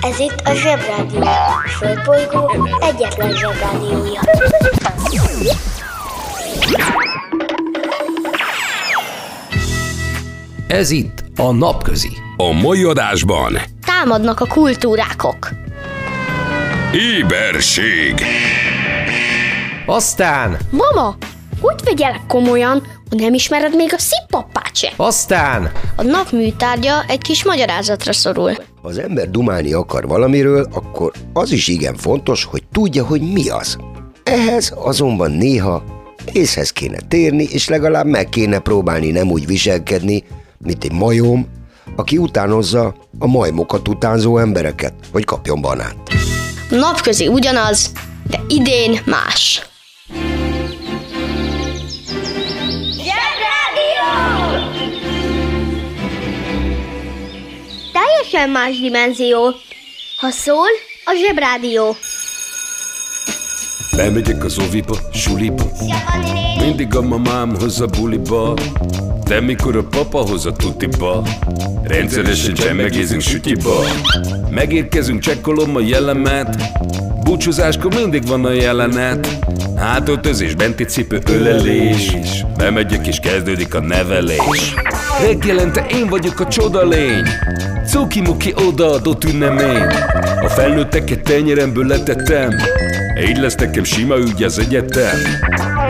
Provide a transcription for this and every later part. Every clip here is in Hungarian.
Ez itt a Zsebrádió. A Földbolygó egyetlen Zsebrádiója. Ez itt a Napközi. A mai adásban Támadnak a kultúrákok. éberség, Aztán, Mama, hogy vegyelek komolyan, ha nem ismered még a szippapát se? aztán, A nap műtárgya egy kis magyarázatra szorul. Ha az ember dumálni akar valamiről, akkor az is igen fontos, hogy tudja, hogy mi az. Ehhez azonban néha észhez kéne térni, és legalább meg kéne próbálni nem úgy viselkedni, mint egy majom, aki utánozza a majmokat utánzó embereket, hogy kapjon banánt. Napközi ugyanaz, de idén más. Teljesen más dimenzió. Ha szól, a zsebrádió. bemegyek az oviba, suliba, mindig a mamám hoz a buliba, de mikor a papa hoz a tutiba, rendszeresen csemmegézünk sütiba, megérkezünk, csekkolom a jellemet, búcsúzáskor mindig van a jelenet, hátöltözés, benti cipő, ölelés, bemegyek és kezdődik a nevelés. Reggelente én vagyok a csoda lény, Cuki-muki odaadott ünnemény. A felnőtteket tenyeremből letettem Így lesz nekem sima ügy az egyetem.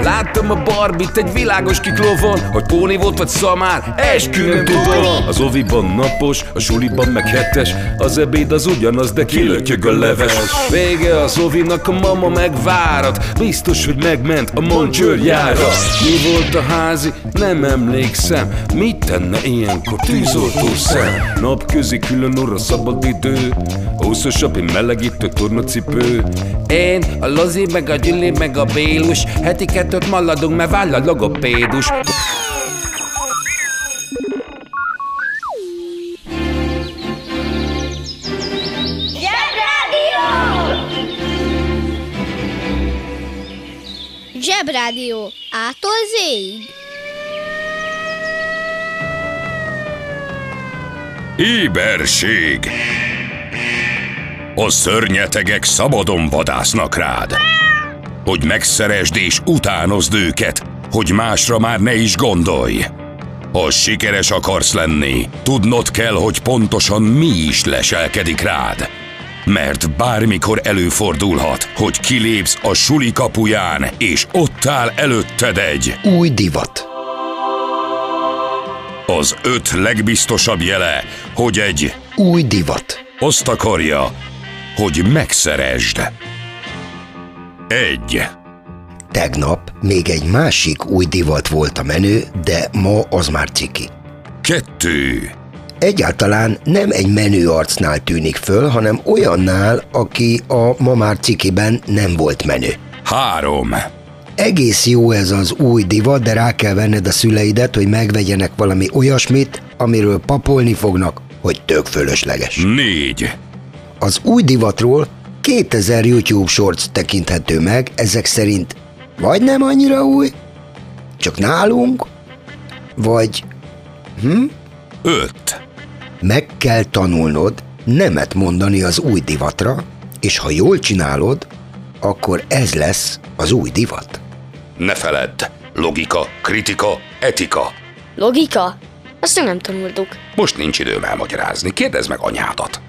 Láttam a barbit egy világos kiklovon Hogy póni volt vagy szamár, eskü nem tudom Az oviban napos, a suliban meg hetes Az ebéd az ugyanaz, de kilötyög a leves. Vége az ovinak, a mama megvárat Biztos, hogy megment a moncsőrjára Mi volt a házi? Nem emlékszem. Mit tenne ilyenkor tűzoltó szem? Napközi külön orra szabad idő Húszosabb, én melegítő tornacipő Én, a Lozi, meg a Gyüli, meg a Bélus Heti kettőt maladunk, mert váll a logopédus Zsebrádió. Ától zéig. Éberség A szörnyetegek szabadon vadásznak rád Hogy megszeresd és utánozd őket Hogy másra már ne is gondolj Ha sikeres akarsz lenni Tudnod kell, hogy pontosan mi is leselkedik rád mert bármikor előfordulhat, hogy kilépsz a suli kapuján, és ott áll előtted egy Új divat. az öt legbiztosabb jele, hogy egy Új divat. azt akarja, hogy megszeresd. Egy. Tegnap még egy másik új divat volt a menő, de ma az már ciki. Kettő. Egyáltalán nem egy menő arcnál tűnik föl, hanem olyannál, aki a ma már cikiben nem volt menő. Három. Egész jó ez az új divat, de rá kell venned a szüleidet, hogy megvegyenek valami olyasmit, amiről papolni fognak, hogy tök fölösleges. Négy. Az új divatról 2000 YouTube shorts tekinthető meg, ezek szerint vagy nem annyira új, csak nálunk, vagy Öt. meg kell tanulnod nemet mondani az új divatra, és ha jól csinálod, akkor ez lesz az új divat. Ne feledd. Logika, kritika, etika. Logika? Azt még nem tanultuk. Most nincs időm elmagyarázni. Kérdezd meg anyádat.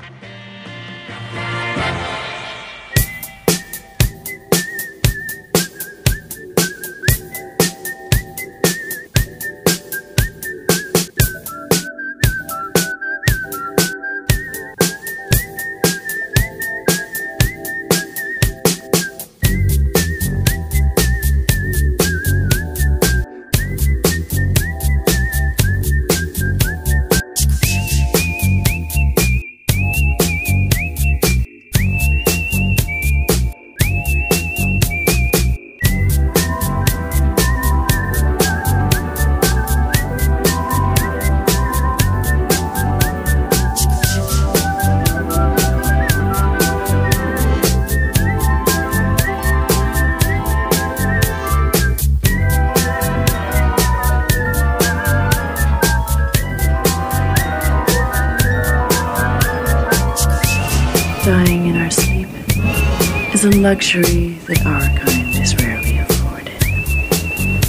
Luxury that our kind is rarely afforded.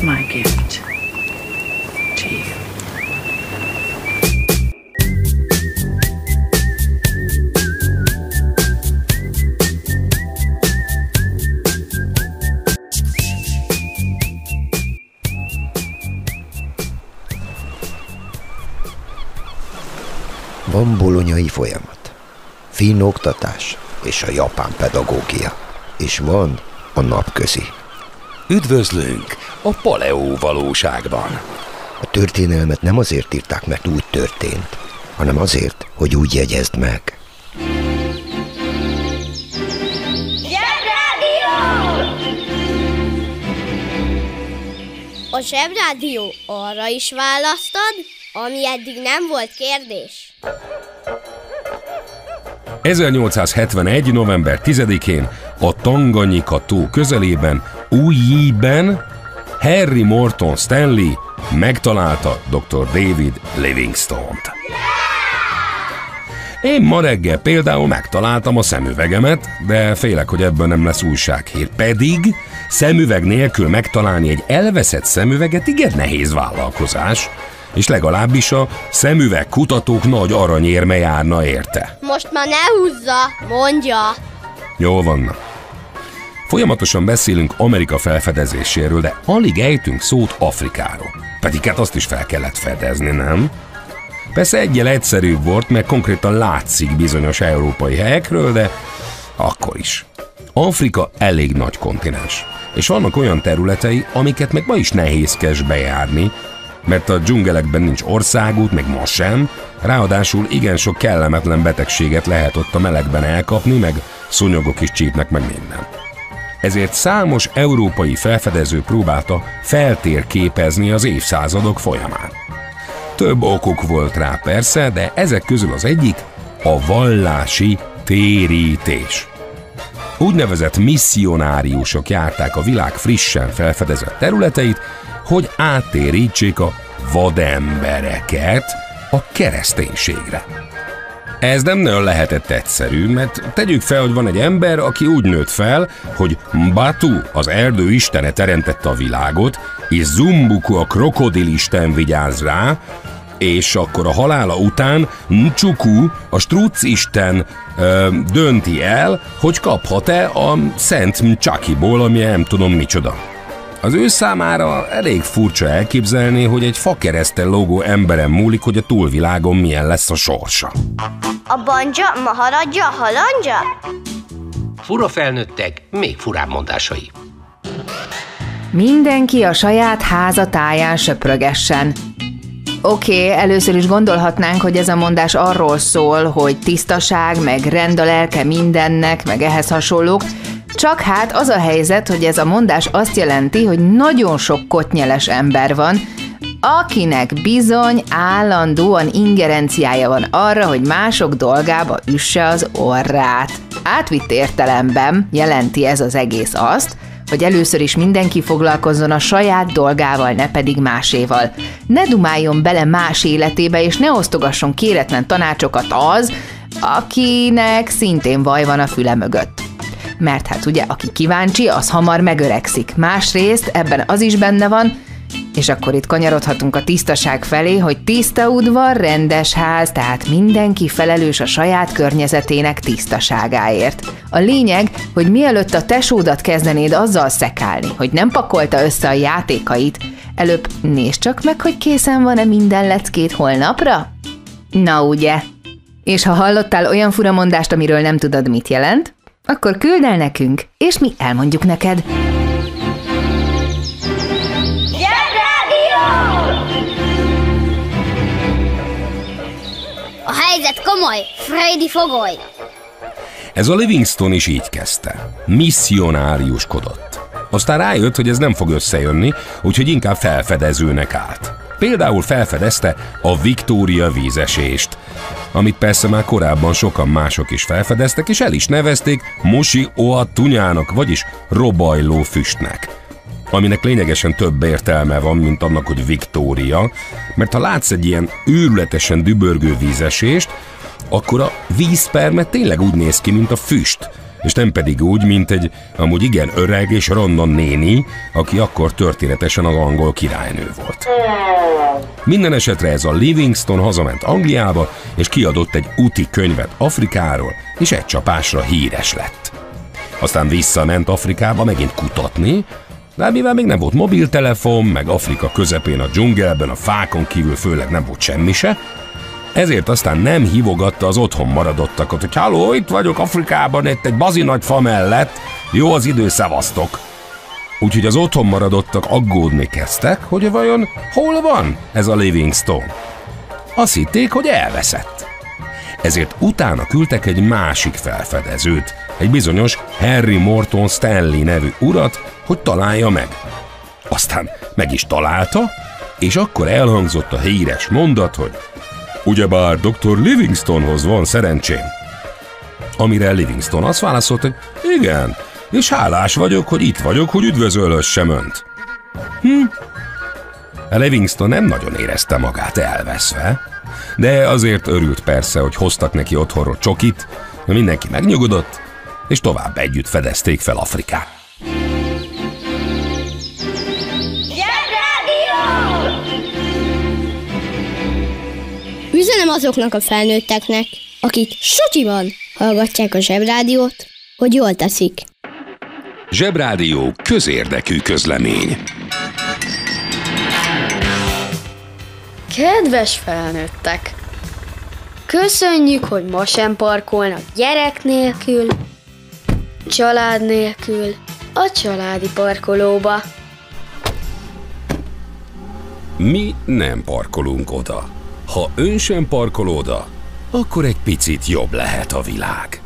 My gift to you. Van bolonyai folyamat, finn oktatás és a japán pedagógia, és van a napközi. Üdvözlünk a paleó valóságban. A történelmet nem azért írták, mert úgy történt, hanem azért, hogy úgy jegyezd meg. A Zsebrádió arra is választad, ami eddig nem volt kérdés. 1871. november 10-én a Tanganyika tó közelében, Újjében Harry Morton Stanley megtalálta dr. David Livingstone-t. Én ma reggel például megtaláltam a szemüvegemet, de félek, hogy ebből nem lesz újsághír. Pedig szemüveg nélkül megtalálni egy elveszett szemüveget igen nehéz vállalkozás, és legalábbis a szemüveg kutatók nagy aranyérme járna érte. Most már ne húzza, mondja. Jól vannak. Folyamatosan beszélünk Amerika felfedezéséről, de alig ejtünk szót Afrikáról. Pedig hát azt is fel kellett fedezni, nem? Persze egyel egyszerűbb volt, mert konkrétan látszik bizonyos európai helyekről, de akkor is. Afrika elég nagy kontinens, és vannak olyan területei, amiket meg ma is nehézkes bejárni, mert a dzsungelekben nincs országút, meg ma sem, ráadásul igen sok kellemetlen betegséget lehet ott a melegben elkapni, meg szúnyogok is csípnek meg minden. Ezért számos európai felfedező próbálta feltérképezni az évszázadok folyamán. Több okuk volt rá persze, de ezek közül az egyik a vallási térítés. Úgynevezett misszionáriusok járták a világ frissen felfedezett területeit, hogy áttérítsék a vadembereket a kereszténységre. Ez nem nagyon lehetett egyszerű, mert tegyük fel, hogy van egy ember, aki úgy nőtt fel, hogy Batu, az erdő istene teremtette a világot, és Zumbuku, a krokodilisten vigyáz rá, és akkor a halála után Ncsuku, a struc isten ö, dönti el, hogy kaphat-e a Szent Mcsakiból, ami nem tudom micsoda. Az ő számára elég furcsa elképzelni, hogy egy fakeresztel lógó emberen múlik, hogy a túlvilágon milyen lesz a sorsa. A banja, maharadja, halandja? Fura felnőttek, még furább mondásai. Mindenki a saját háza táján söprögessen. Oké, okay, először is gondolhatnánk, hogy ez a mondás arról szól, hogy tisztaság, meg rend a lelke mindennek, meg ehhez hasonlók, csak hát az a helyzet, hogy ez a mondás azt jelenti, hogy nagyon sok kotnyeles ember van, akinek bizony állandóan ingerenciája van arra, hogy mások dolgába üsse az orrát. Átvitt értelemben jelenti ez az egész azt, hogy először is mindenki foglalkozzon a saját dolgával, ne pedig máséval. Ne dumáljon bele más életébe, és ne osztogasson kéretlen tanácsokat az, akinek szintén vaj van a füle mögött. Mert hát ugye, aki kíváncsi, az hamar megöregszik. Másrészt ebben az is benne van, és akkor itt kanyarodhatunk a tisztaság felé, hogy tiszta udvar, rendes ház, tehát mindenki felelős a saját környezetének tisztaságáért. A lényeg, hogy mielőtt a tesódat kezdenéd azzal szekálni, hogy nem pakolta össze a játékait, előbb nézd csak meg, hogy készen van-e minden leckét holnapra? Na ugye? És ha hallottál olyan furamondást, amiről nem tudod, mit jelent, akkor küld el nekünk, és mi elmondjuk neked. A helyzet komoly, Freddy fogoly. Ez a Livingstone is így kezdte. Misszionáriuskodott. Aztán rájött, hogy ez nem fog összejönni, úgyhogy inkább felfedezőnek állt. Például felfedezte a Victoria vízesést, amit persze már korábban sokan mások is felfedeztek, és el is nevezték Mosi Oa Tunyának, vagyis robajló füstnek aminek lényegesen több értelme van, mint annak, hogy Victoria, mert ha látsz egy ilyen őrületesen dübörgő vízesést, akkor a vízperme tényleg úgy néz ki, mint a füst, és nem pedig úgy, mint egy amúgy igen öreg és ronnon néni, aki akkor történetesen az angol királynő volt. Minden esetre ez a Livingston hazament Angliába, és kiadott egy úti könyvet Afrikáról, és egy csapásra híres lett. Aztán visszament Afrikába megint kutatni, de mivel még nem volt mobiltelefon, meg Afrika közepén a dzsungelben, a fákon kívül főleg nem volt semmi se, ezért aztán nem hívogatta az otthon maradottakat, hogy halló, itt vagyok Afrikában, itt egy bazi nagy fa mellett, jó az idő, szevasztok. Úgyhogy az otthon maradottak aggódni kezdtek, hogy vajon hol van ez a Livingstone. Azt hitték, hogy elveszett. Ezért utána küldtek egy másik felfedezőt, egy bizonyos Harry Morton Stanley nevű urat, hogy találja meg. Aztán meg is találta, és akkor elhangzott a híres mondat, hogy Ugyebár dr. Livingstonhoz van szerencsém. Amire Livingston azt válaszolt, hogy igen, és hálás vagyok, hogy itt vagyok, hogy üdvözölhessem önt. Hm? Livingston nem nagyon érezte magát elveszve, de azért örült persze, hogy hoztak neki otthonról csokit, mindenki megnyugodott, és tovább együtt fedezték fel Afrikát. Üzenem azoknak a felnőtteknek, akik sutyiban hallgatják a zsebrádiót, hogy jól teszik. Zsebrádió közérdekű közlemény. Kedves felnőttek! Köszönjük, hogy ma sem parkolnak gyerek nélkül, család nélkül, a családi parkolóba. Mi nem parkolunk oda. Ha ön sem parkol akkor egy picit jobb lehet a világ.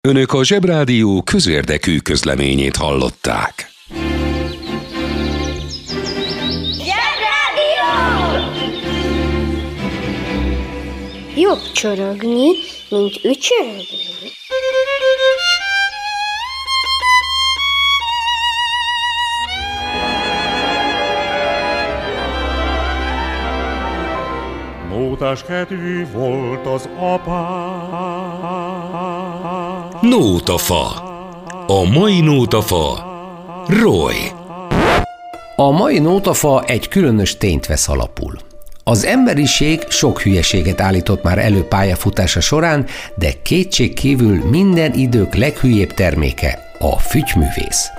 Önök a Zsebrádió közérdekű közleményét hallották. Jobb csorogni, mint ücsörögni. Nótás kedvű volt az apá. Nótafa. A mai nótafa. Roy. A mai nótafa egy különös tényt vesz alapul. Az emberiség sok hülyeséget állított már elő pályafutása során, de kétség kívül minden idők leghülyébb terméke a fügyművész.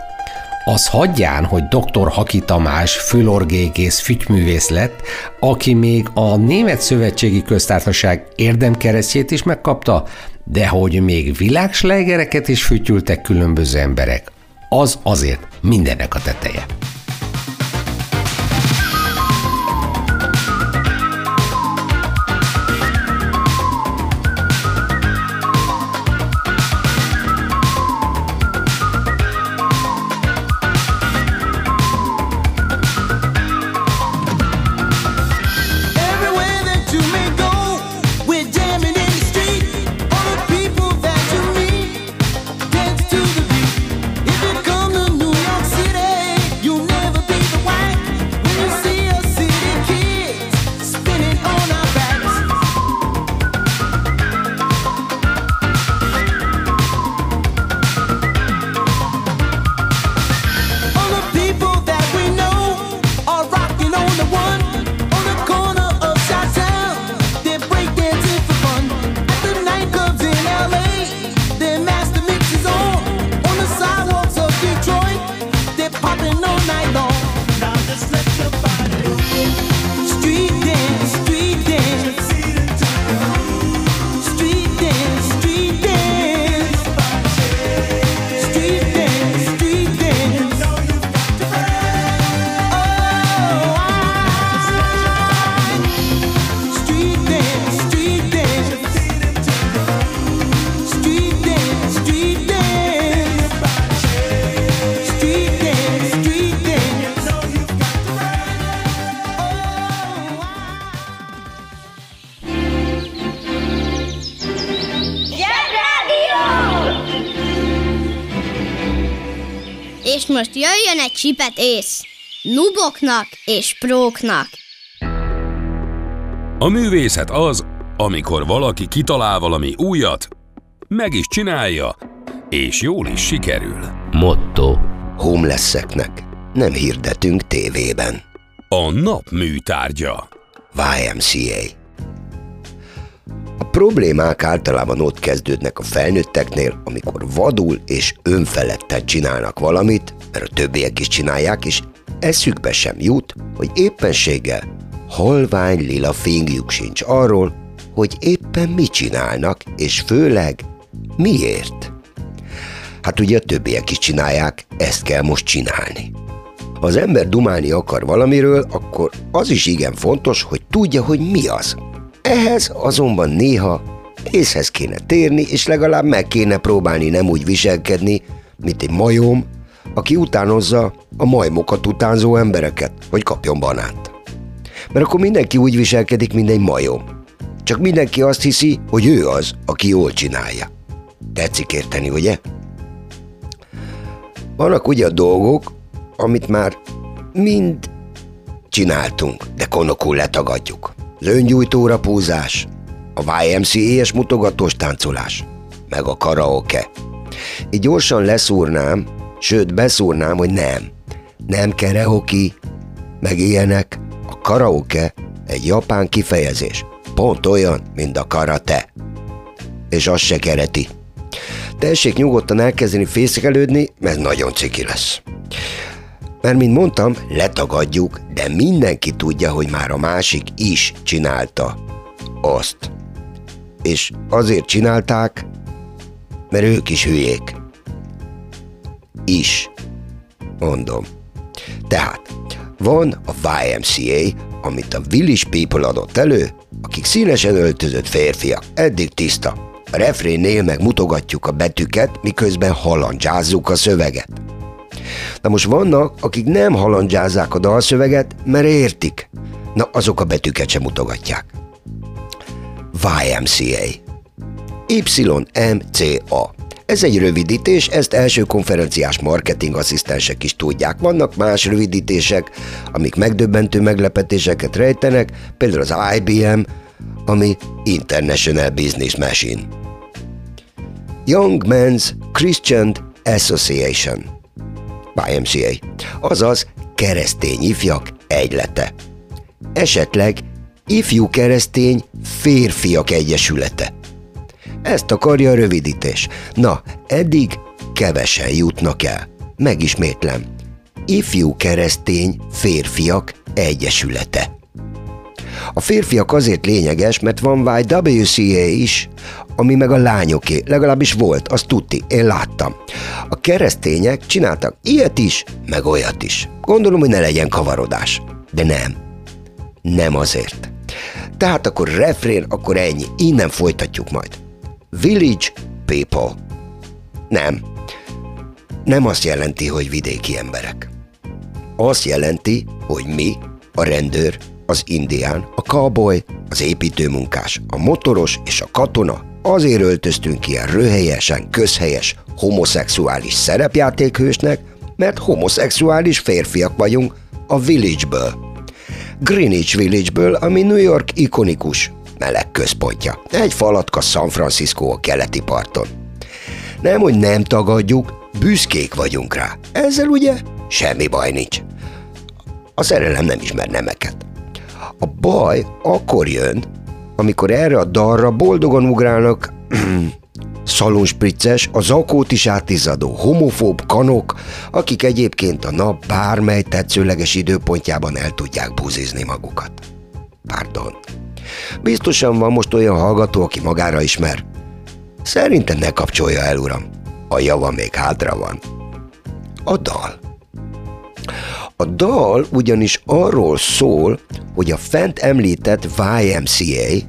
Az hagyján, hogy dr. Haki Tamás fülorgégész fügyművész lett, aki még a Német Szövetségi Köztársaság érdemkeresztjét is megkapta, de hogy még világslegereket is fütyültek különböző emberek, az azért mindennek a teteje. Csipet ész. Nuboknak és próknak. A művészet az, amikor valaki kitalál valami újat, meg is csinálja, és jól is sikerül. Motto. Homelesseknek nem hirdetünk tévében. A nap műtárgya. YMCA. A problémák általában ott kezdődnek a felnőtteknél, amikor vadul és önfeledten csinálnak valamit, mert a többiek is csinálják, és eszükbe sem jut, hogy éppenséggel halvány lila fingjuk sincs arról, hogy éppen mit csinálnak, és főleg miért. Hát ugye a többiek is csinálják, ezt kell most csinálni. Ha az ember dumálni akar valamiről, akkor az is igen fontos, hogy tudja, hogy mi az. Ehhez azonban néha észhez kéne térni, és legalább meg kéne próbálni nem úgy viselkedni, mint egy majom, aki utánozza a majmokat utánzó embereket, hogy kapjon banánt. Mert akkor mindenki úgy viselkedik, mint egy majom. Csak mindenki azt hiszi, hogy ő az, aki jól csinálja. Tetszik érteni, ugye? Vannak ugye a dolgok, amit már mind csináltunk, de konokul letagadjuk. Öngyújtóra púzás, a YMCA-es mutogatós táncolás, meg a karaoke. Így gyorsan leszúrnám, sőt beszúrnám, hogy nem. Nem karaoke, meg ilyenek. A karaoke egy japán kifejezés. Pont olyan, mint a karate. És az se kereti. Tessék nyugodtan elkezdeni fészkelődni, mert nagyon ciki lesz. Mert, mint mondtam, letagadjuk, de mindenki tudja, hogy már a másik is csinálta azt. És azért csinálták, mert ők is hülyék. Is. Mondom. Tehát, van a YMCA, amit a Village People adott elő, akik színesen öltözött férfiak, eddig tiszta. A refrénnél meg mutogatjuk a betűket, miközben halandzsázzuk a szöveget. Na most vannak, akik nem halandzsázzák a dalszöveget, mert értik. Na, azok a betűket sem mutogatják. YMCA. YMCA. Ez egy rövidítés, ezt első konferenciás marketing asszisztensek is tudják. Vannak más rövidítések, amik megdöbbentő meglepetéseket rejtenek, például az IBM, ami International Business Machine. Young Men's Christian Association. YMCA, azaz keresztény ifjak egylete. Esetleg ifjú keresztény férfiak egyesülete. Ezt akarja a rövidítés. Na, eddig kevesen jutnak el. Megismétlem. Ifjú keresztény férfiak egyesülete. A férfiak azért lényeges, mert van YWCA is, ami meg a lányoké, legalábbis volt, azt tudti, én láttam. A keresztények csináltak ilyet is, meg olyat is. Gondolom, hogy ne legyen kavarodás. De nem. Nem azért. Tehát akkor refrén, akkor ennyi. Innen folytatjuk majd. Village people. Nem. Nem azt jelenti, hogy vidéki emberek. Azt jelenti, hogy mi, a rendőr, az indián, a cowboy, az építőmunkás, a motoros és a katona azért öltöztünk ilyen röhelyesen, közhelyes, homoszexuális szerepjátékhősnek, mert homoszexuális férfiak vagyunk a Village-ből. Greenwich Village-ből, ami New York ikonikus meleg központja. Egy falatka San Francisco a keleti parton. Nem, hogy nem tagadjuk, büszkék vagyunk rá. Ezzel ugye semmi baj nincs. A szerelem nem ismer nemeket. A baj akkor jön, amikor erre a dalra boldogan ugrálnak szalonspricces, a zakót is átizadó homofób kanok, akik egyébként a nap bármely tetszőleges időpontjában el tudják buzizni magukat. Pardon. Biztosan van most olyan hallgató, aki magára ismer. Szerintem ne kapcsolja el, uram. A java még hátra van. A dal. A dal ugyanis arról szól, hogy a fent említett YMCA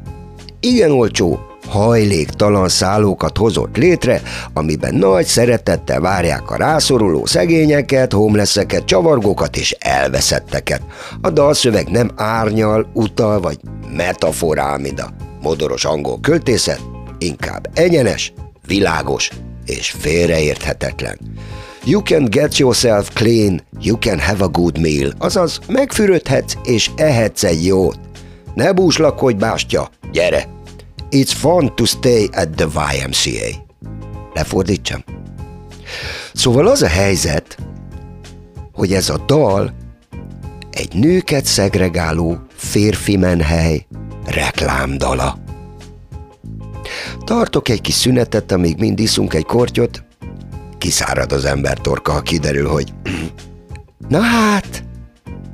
igen olcsó, hajléktalan szállókat hozott létre, amiben nagy szeretettel várják a rászoruló szegényeket, homelesseket, csavargókat és elveszetteket. A dalszöveg nem árnyal, utal vagy metaforál, mint a modoros angol költészet, inkább egyenes, világos és félreérthetetlen. You can get yourself clean, you can have a good meal, azaz megfürödhetsz és ehetsz egy jót. Ne búslak, hogy bástya, gyere! It's fun to stay at the YMCA. Lefordítsam? Szóval az a helyzet, hogy ez a dal egy nőket szegregáló férfi menhely reklámdala. Tartok egy kis szünetet, amíg mind iszunk egy kortyot, kiszárad az ember torka, kiderül, hogy na hát,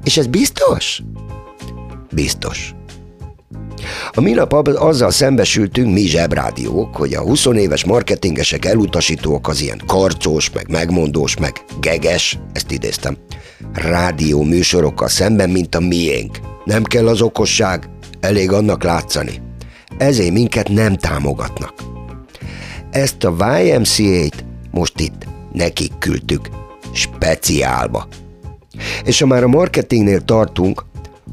és ez biztos? Biztos. A minap azzal szembesültünk mi zsebrádiók, hogy a 20 éves marketingesek elutasítóak az ilyen karcos, meg megmondós, meg geges, ezt idéztem, rádió műsorokkal szemben, mint a miénk. Nem kell az okosság, elég annak látszani. Ezért minket nem támogatnak. Ezt a YMCA-t most itt nekik küldtük, speciálba. És ha már a marketingnél tartunk,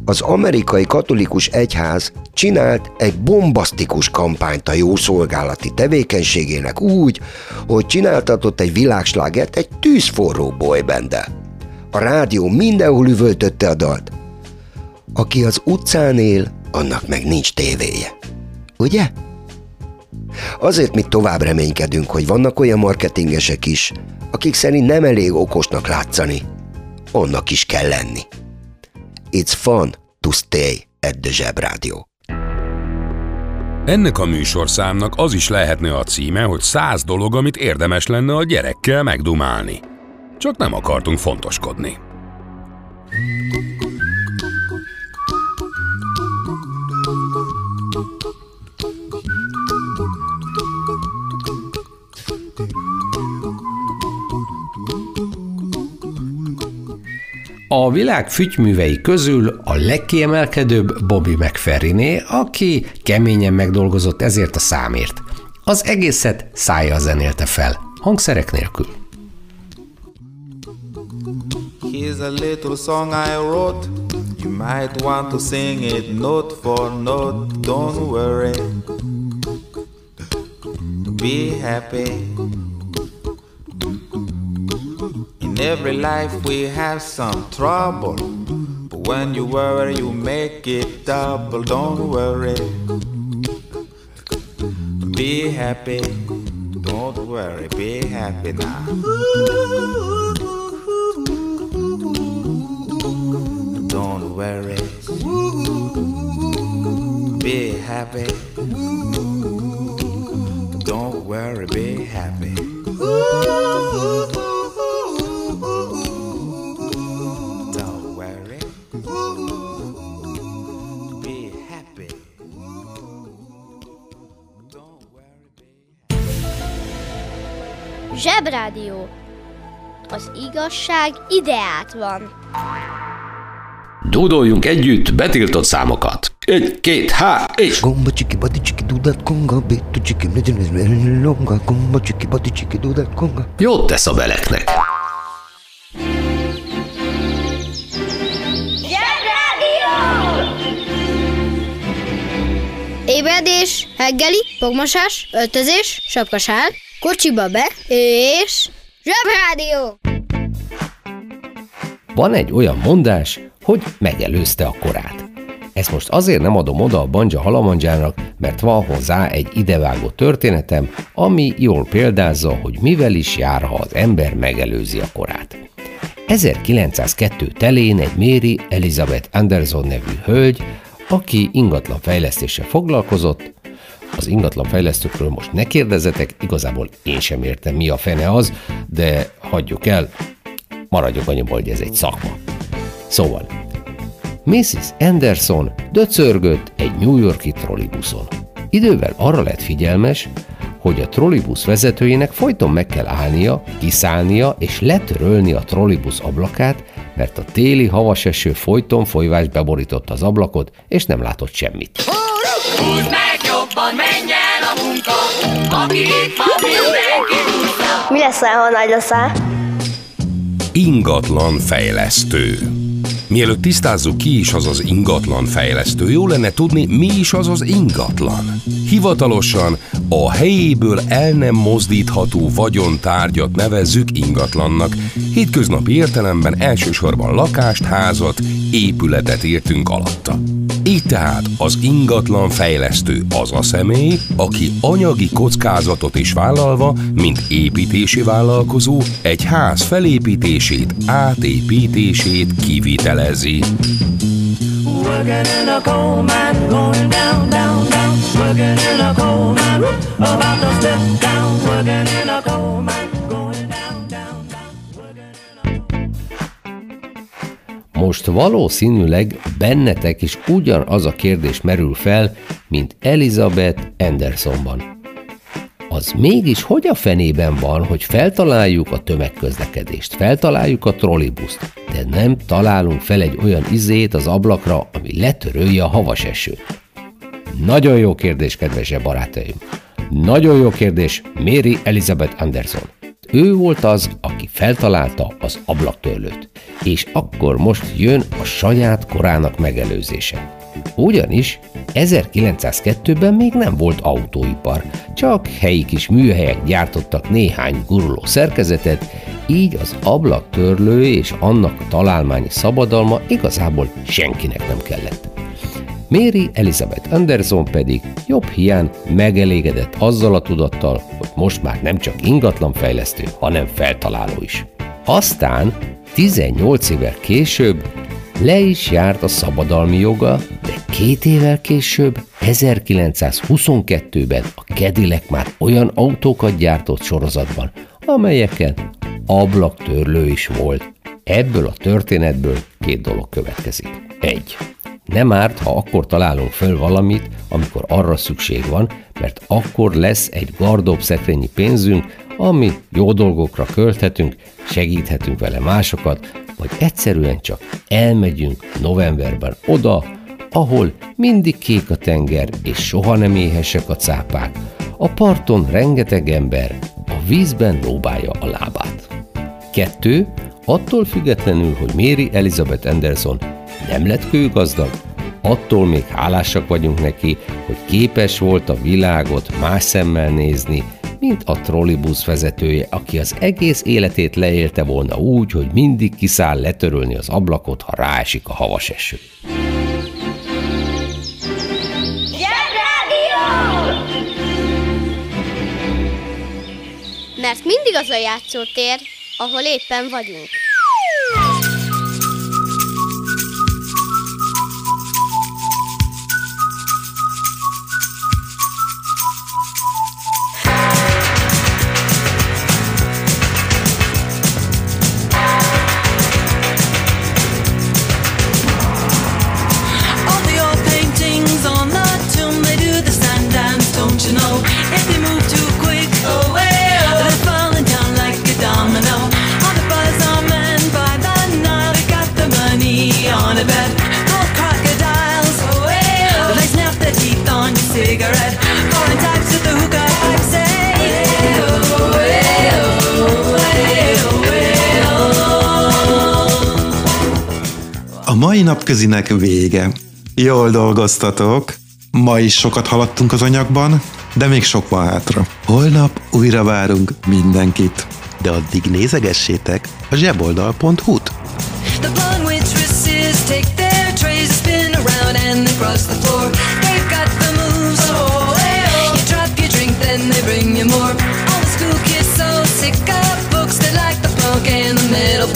az amerikai katolikus egyház csinált egy bombasztikus kampányt a jó szolgálati tevékenységének úgy, hogy csináltatott egy világslágert egy tűzforró bolybende. A rádió mindenhol üvöltötte a dalt. Aki az utcán él, annak meg nincs tévéje. Ugye? Azért mi tovább reménykedünk, hogy vannak olyan marketingesek is, akik szerint nem elég okosnak látszani. Annak is kell lenni. It's fun to stay at the Zsebrádió. Ennek a műsorszámnak az is lehetne a címe, hogy száz dolog, amit érdemes lenne a gyerekkel megdumálni. Csak nem akartunk fontoskodni. A világ fügyművei közül a legkiemelkedőbb Bobby McFerriné, aki keményen megdolgozott ezért a számért. Az egészet szája zenélte fel, hangszerek nélkül. Here's a little song I wrote You might want to sing it note for note Don't worry Be happy In every life we have some trouble. But when you worry, you make it double. Don't worry. Be happy. Don't worry, be happy now. Don't worry. Be happy. Don't worry, be happy. Zsebrádió. Az igazság ideát van. Dúdoljunk együtt betiltott számokat. Egy, két, há, és... Gomba csiki, bati csiki, dudat konga, bétu csiki, legyen longa, gomba csiki, bati csiki, dudat konga. Jót tesz a beleknek. Ébredés, heggeli, fogmosás, öltözés, sapkasál, kocsiba be, és zsebrádió! Van egy olyan mondás, hogy megelőzte a korát. Ezt most azért nem adom oda a Banja Halamandzsának, mert van hozzá egy idevágó történetem, ami jól példázza, hogy mivel is jár, ha az ember megelőzi a korát. 1902 telén egy Mary Elizabeth Anderson nevű hölgy, aki ingatlan fejlesztéssel foglalkozott, az ingatlan fejlesztőkről most ne kérdezetek, igazából én sem értem, mi a fene az, de hagyjuk el, maradjuk annyiból, hogy ez egy szakma. Szóval, Mrs. Anderson döcörgött egy New Yorki trollibuszon. Idővel arra lett figyelmes, hogy a trollibusz vezetőjének folyton meg kell állnia, kiszállnia és letörölni a trollibusz ablakát, mert a téli havas eső folyton folyvás beborított az ablakot, és nem látott semmit. Húzd jobban, menj el a munka, aki itt van, mindenki Mi lesz, ha nagy leszel? Ingatlan fejlesztő. Mielőtt tisztázzuk ki is az az ingatlan fejlesztő, jó lenne tudni, mi is az az ingatlan. Hivatalosan a helyéből el nem mozdítható vagyontárgyat nevezzük ingatlannak. Hétköznapi értelemben elsősorban lakást, házat, épületet értünk alatta. Így tehát az ingatlan fejlesztő az a személy, aki anyagi kockázatot is vállalva, mint építési vállalkozó, egy ház felépítését, átépítését kivitelezi. Working in a coal mine, going down, down, down. Working in a coal mine, about to step down. Working in a coal mine. Most valószínűleg bennetek is ugyanaz a kérdés merül fel, mint Elizabeth Andersonban. Az mégis hogy a fenében van, hogy feltaláljuk a tömegközlekedést, feltaláljuk a trollibuszt, de nem találunk fel egy olyan izét az ablakra, ami letörölje a havas esőt? Nagyon jó kérdés, kedves barátaim! Nagyon jó kérdés, Mary Elizabeth Anderson. Ő volt az, aki feltalálta az ablaktörlőt, és akkor most jön a saját korának megelőzése. Ugyanis 1902-ben még nem volt autóipar, csak helyi kis műhelyek gyártottak néhány guruló szerkezetet, így az ablaktörlő és annak találmányi szabadalma igazából senkinek nem kellett. Mary Elizabeth Anderson pedig jobb hiány megelégedett azzal a tudattal, hogy most már nem csak ingatlanfejlesztő, hanem feltaláló is. Aztán 18 évvel később le is járt a szabadalmi joga, de két évvel később, 1922-ben a Cadillac már olyan autókat gyártott sorozatban, amelyeken ablaktörlő is volt. Ebből a történetből két dolog következik. Egy. Nem árt, ha akkor találunk föl valamit, amikor arra szükség van, mert akkor lesz egy gardóbb szekrényi pénzünk, ami jó dolgokra költhetünk, segíthetünk vele másokat, vagy egyszerűen csak elmegyünk novemberben oda, ahol mindig kék a tenger, és soha nem éhesek a cápák. A parton rengeteg ember, a vízben lóbálja a lábát. Kettő, attól függetlenül, hogy Mary Elizabeth Anderson nem lett kőgazdag, attól még hálásak vagyunk neki, hogy képes volt a világot más szemmel nézni, mint a trollibusz vezetője, aki az egész életét leélte volna úgy, hogy mindig kiszáll letörölni az ablakot, ha ráesik a havas eső. Mert mindig az a játszótér, ahol éppen vagyunk. Mai napközinek vége. Jól dolgoztatok. Ma is sokat haladtunk az anyagban, de még sok van hátra. Holnap újra várunk mindenkit. De addig nézegessétek a zseboldal.hu-t. The take their trays, spin around and they cross the floor. They've got the moves, oh, You drop your drink, then they bring you more. All the school kids so sick of books, they like the punk and the metal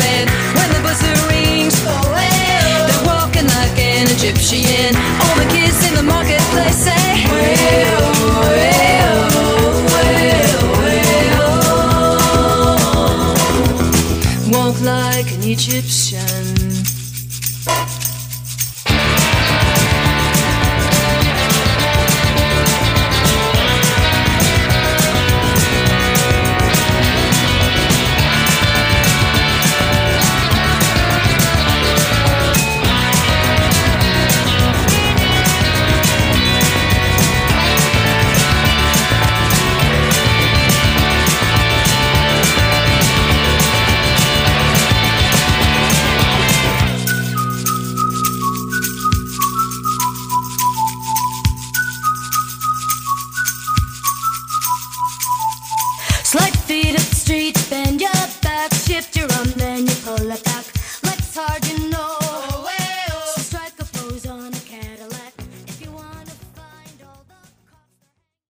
Egyptian. All the kids in the marketplace eh? say, well. Walk like an Egyptian.